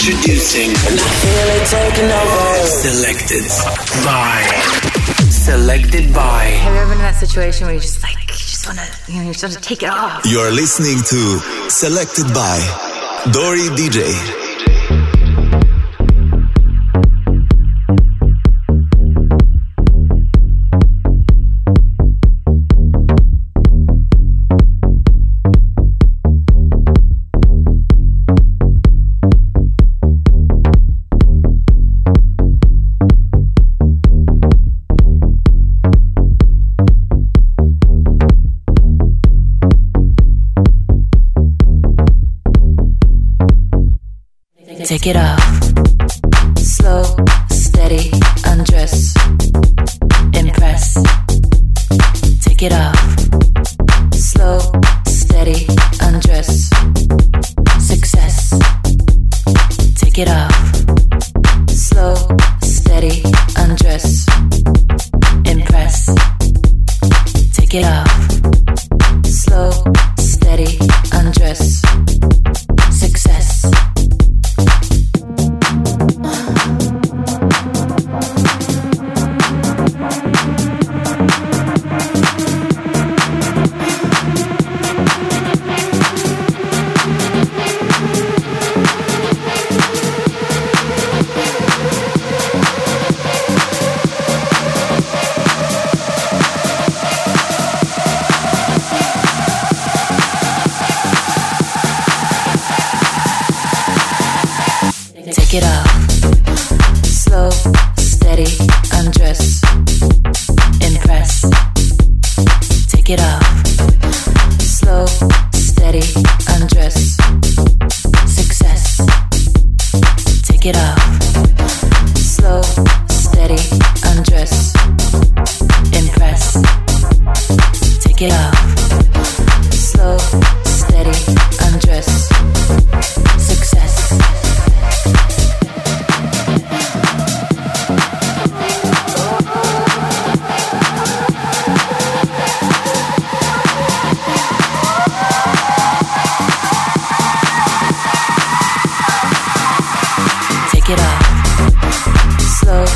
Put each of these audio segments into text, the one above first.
Introducing. And I feel it taking over. Selected by. Selected by. Have you ever been in that situation where you just like, you just wanna, you know, you just wanna take it off? You're listening to Selected by Dori DJ.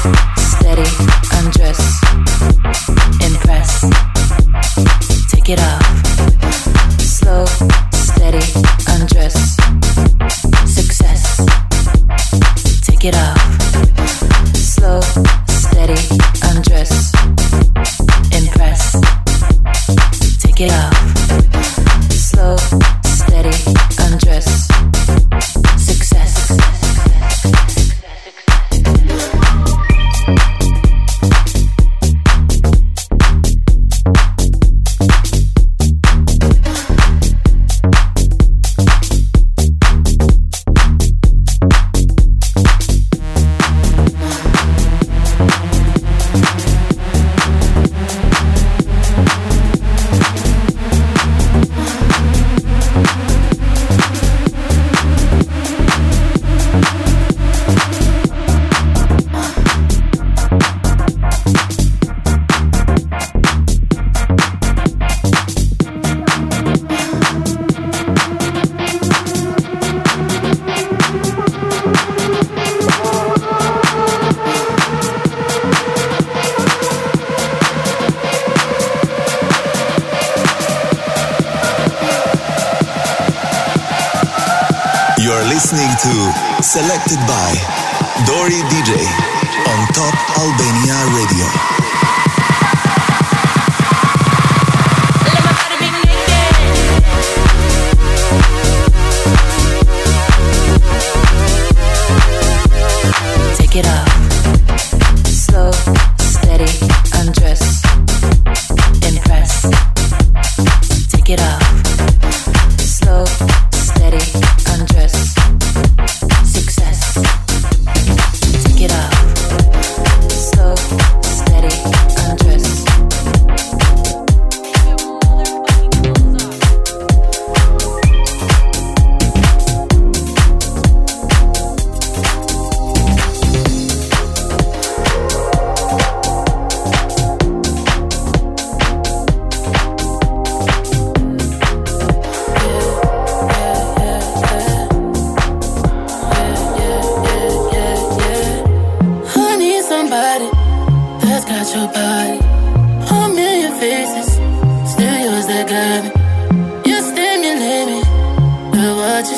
thank you listening to Selected by Dori DJ on Top Albania Radio.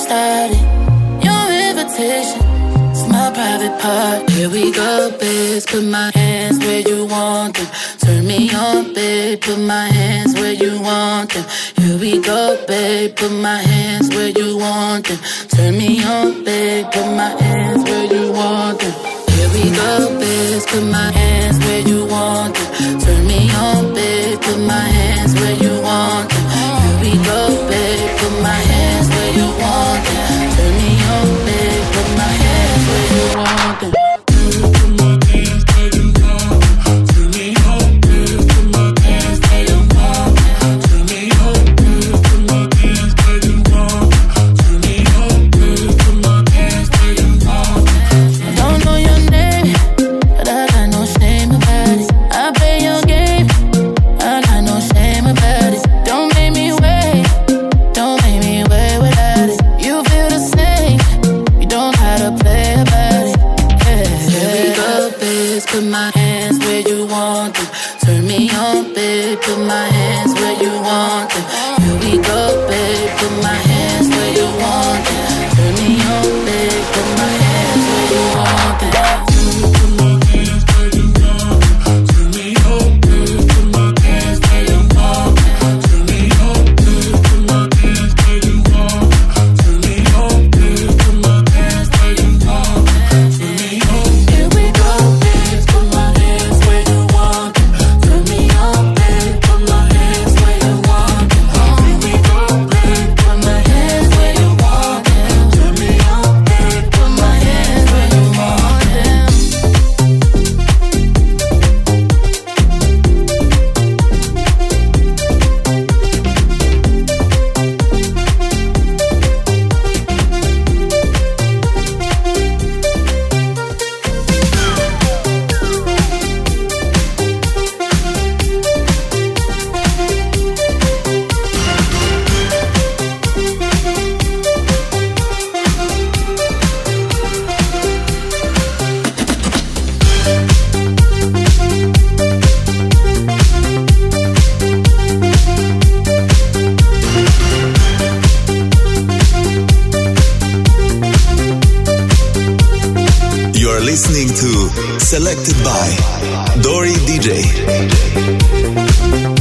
Started. Your invitation is my private part. Here we go, babe. Put my hands where you want them. Turn me on, babe. Put my hands where you want them. Here we go, babe. Put my hands where you want them. Turn me on, babe. Put my hands where you want them. Here we go, babe. Put my hands where you want them. Turn me on, babe. Put my hands where you want them. Here we go, Selected by Dori DJ.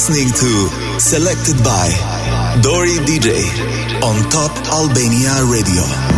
Listening to Selected by Dori DJ on Top Albania Radio.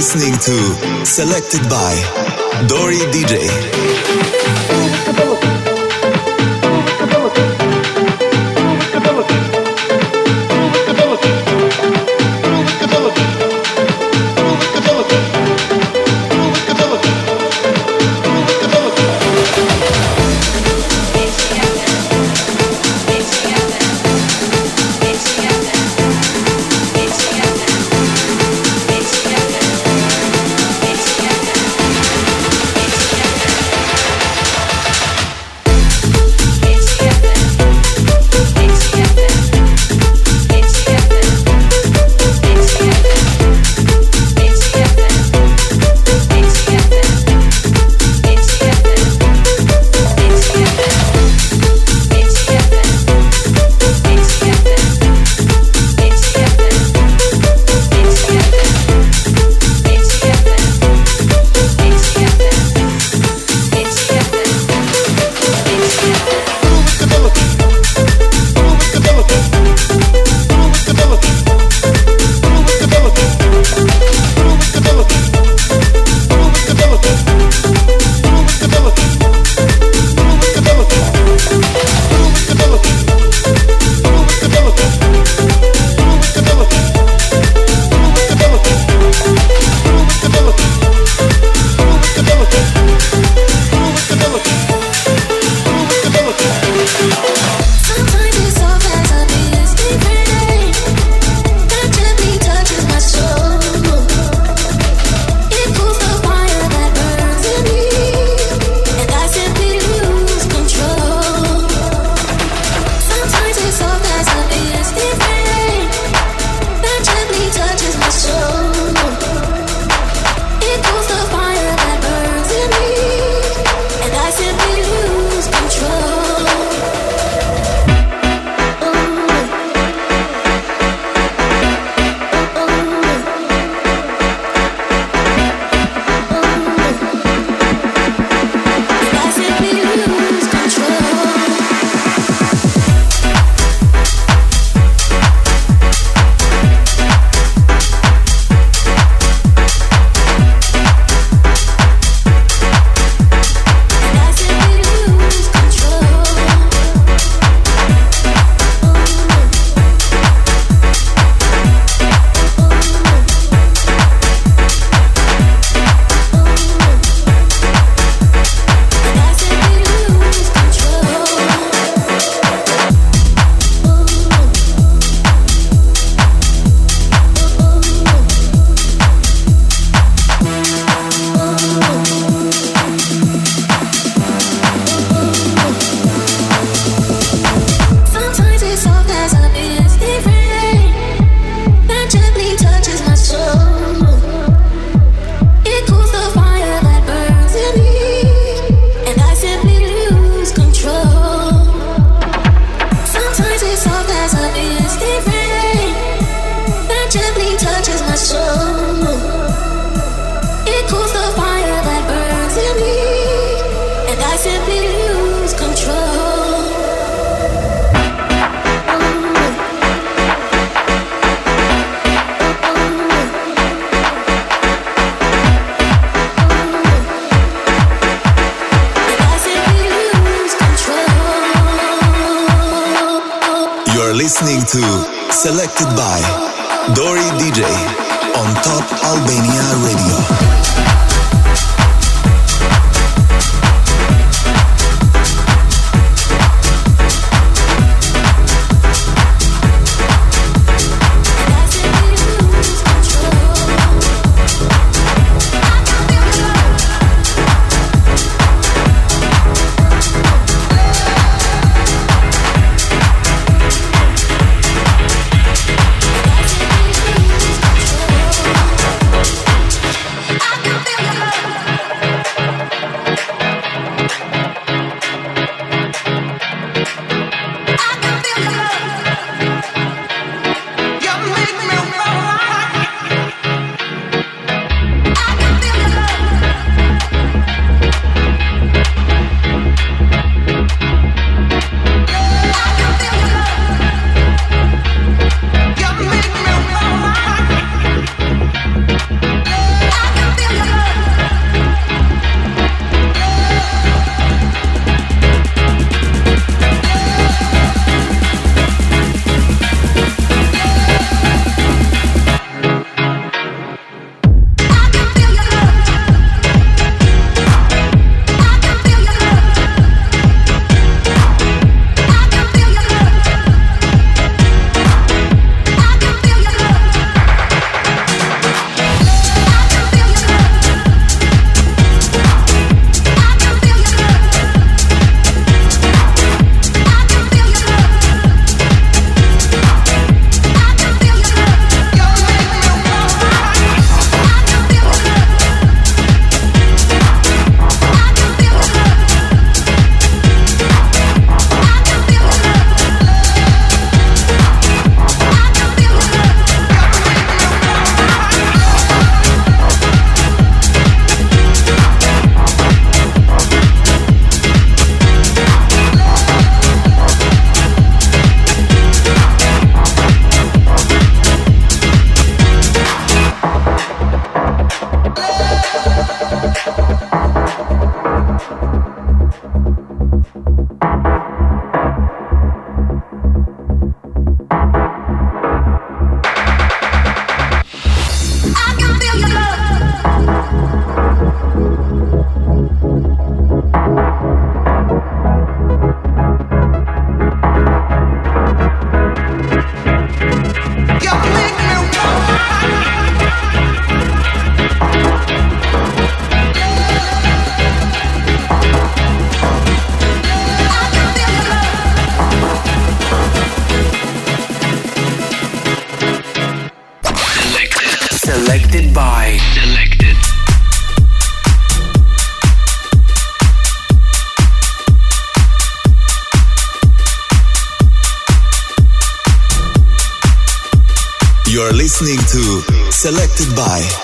listening to Selected by Dori DJ. are listening to Selected by Dori DJ on Top Albania Radio. Goodbye.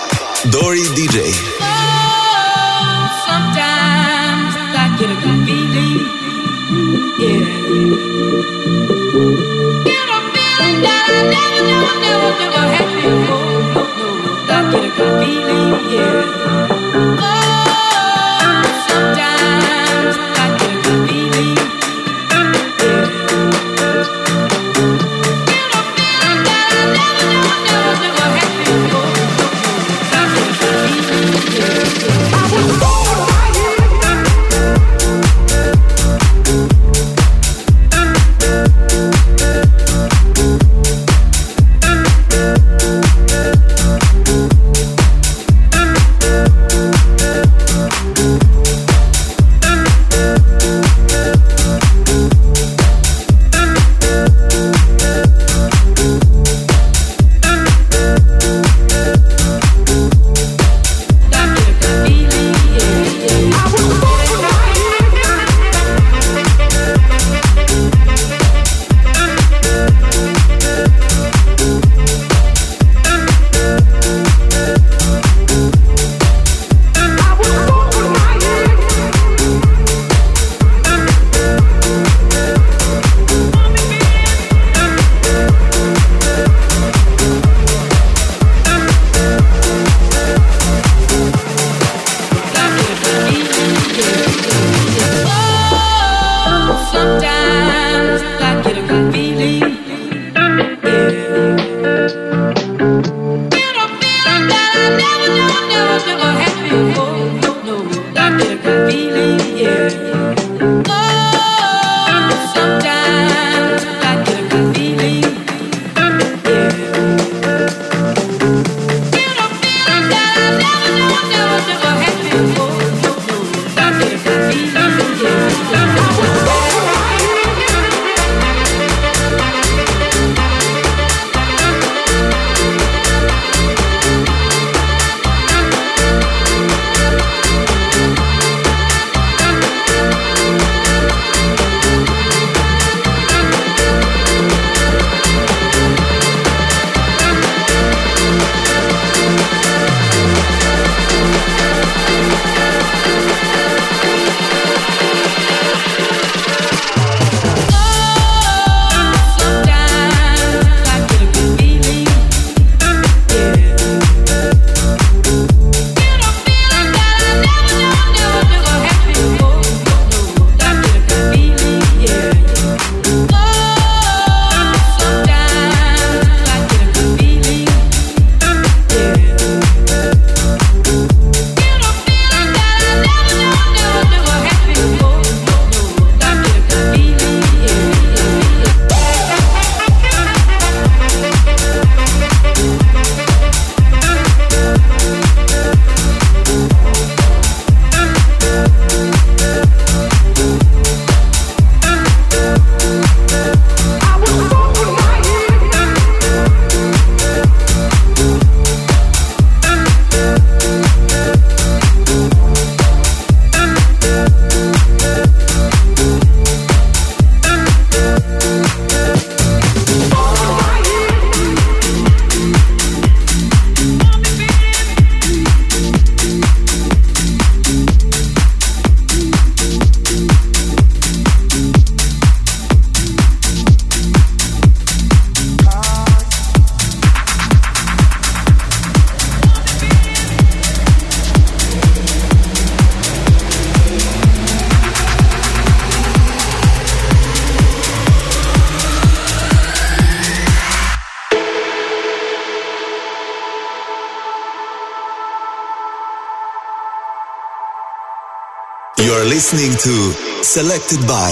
listening to Selected by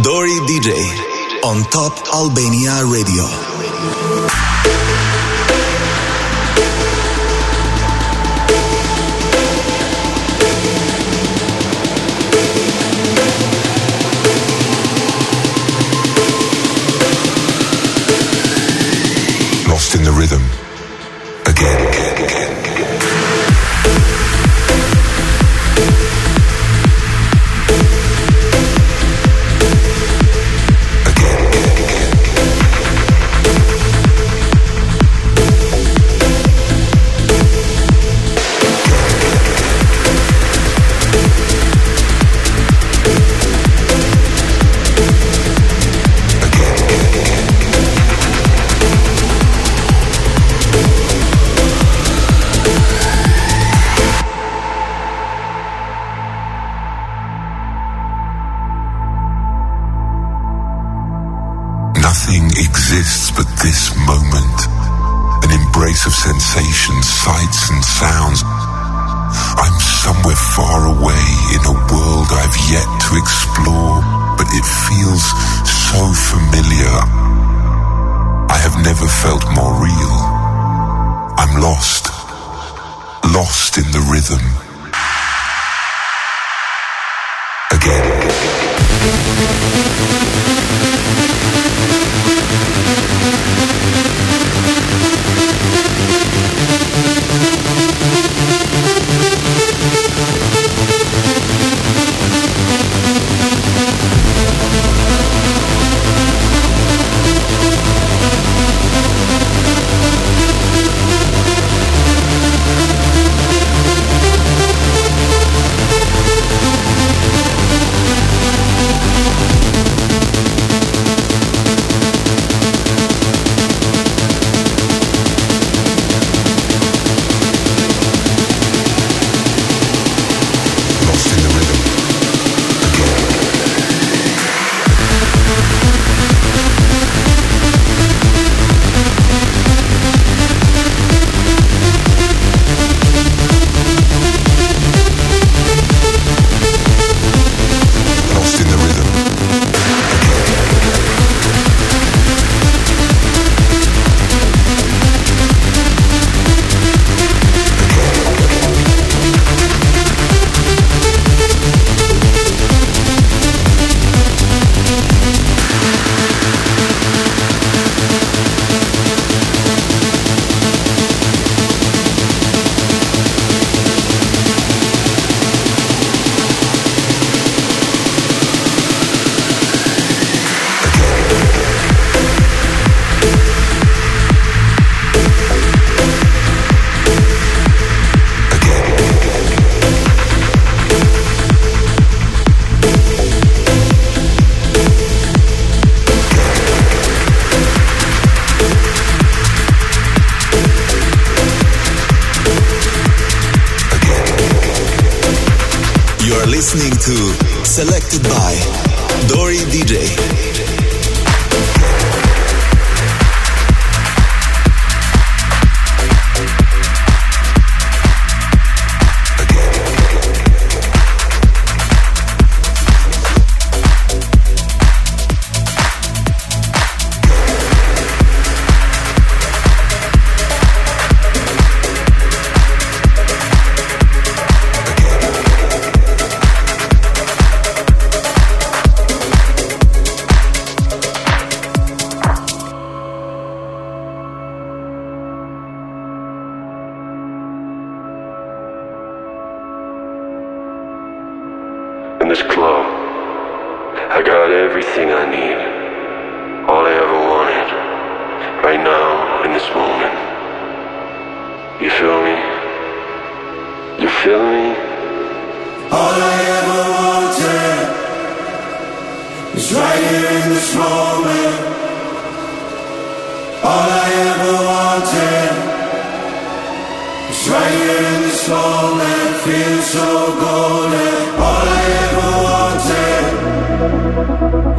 Dori DJ on Top Albania Radio. in this club. I got everything I need, all I ever wanted, right now, in this moment. You feel me? You feel me? All I ever wanted is right here in this moment. All I ever wanted is right here in this moment. Feel so golden.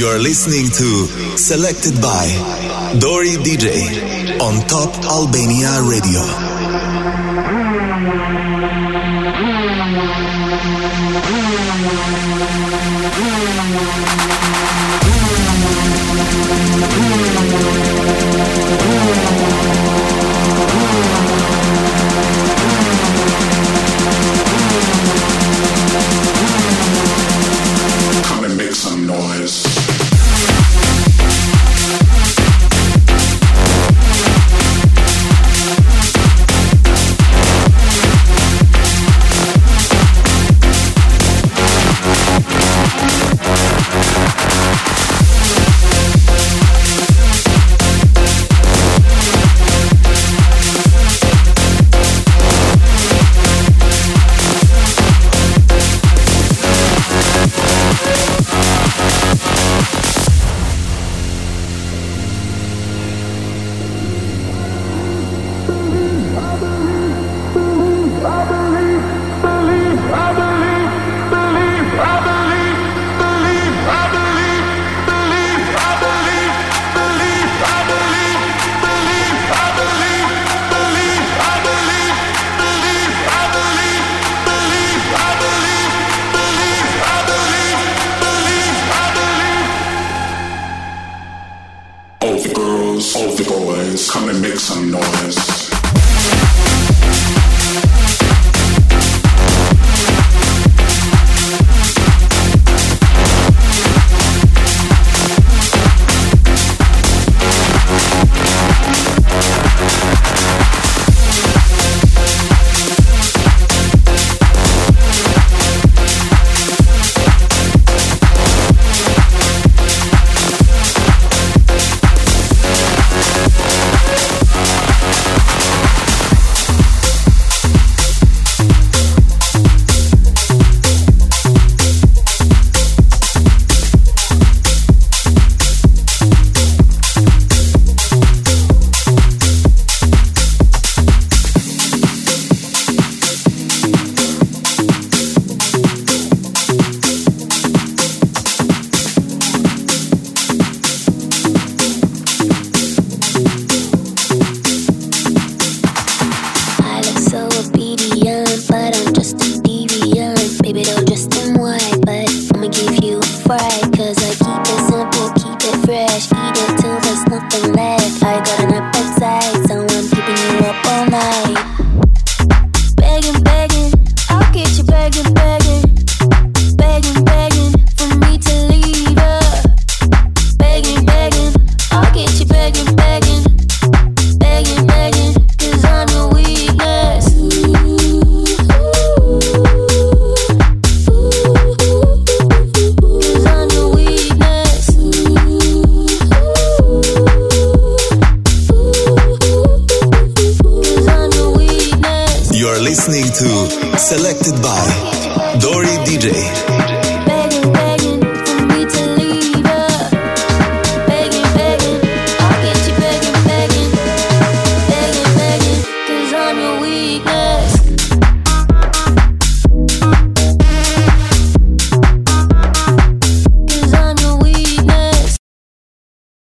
You're listening to Selected by Dori DJ on Top Albania Radio.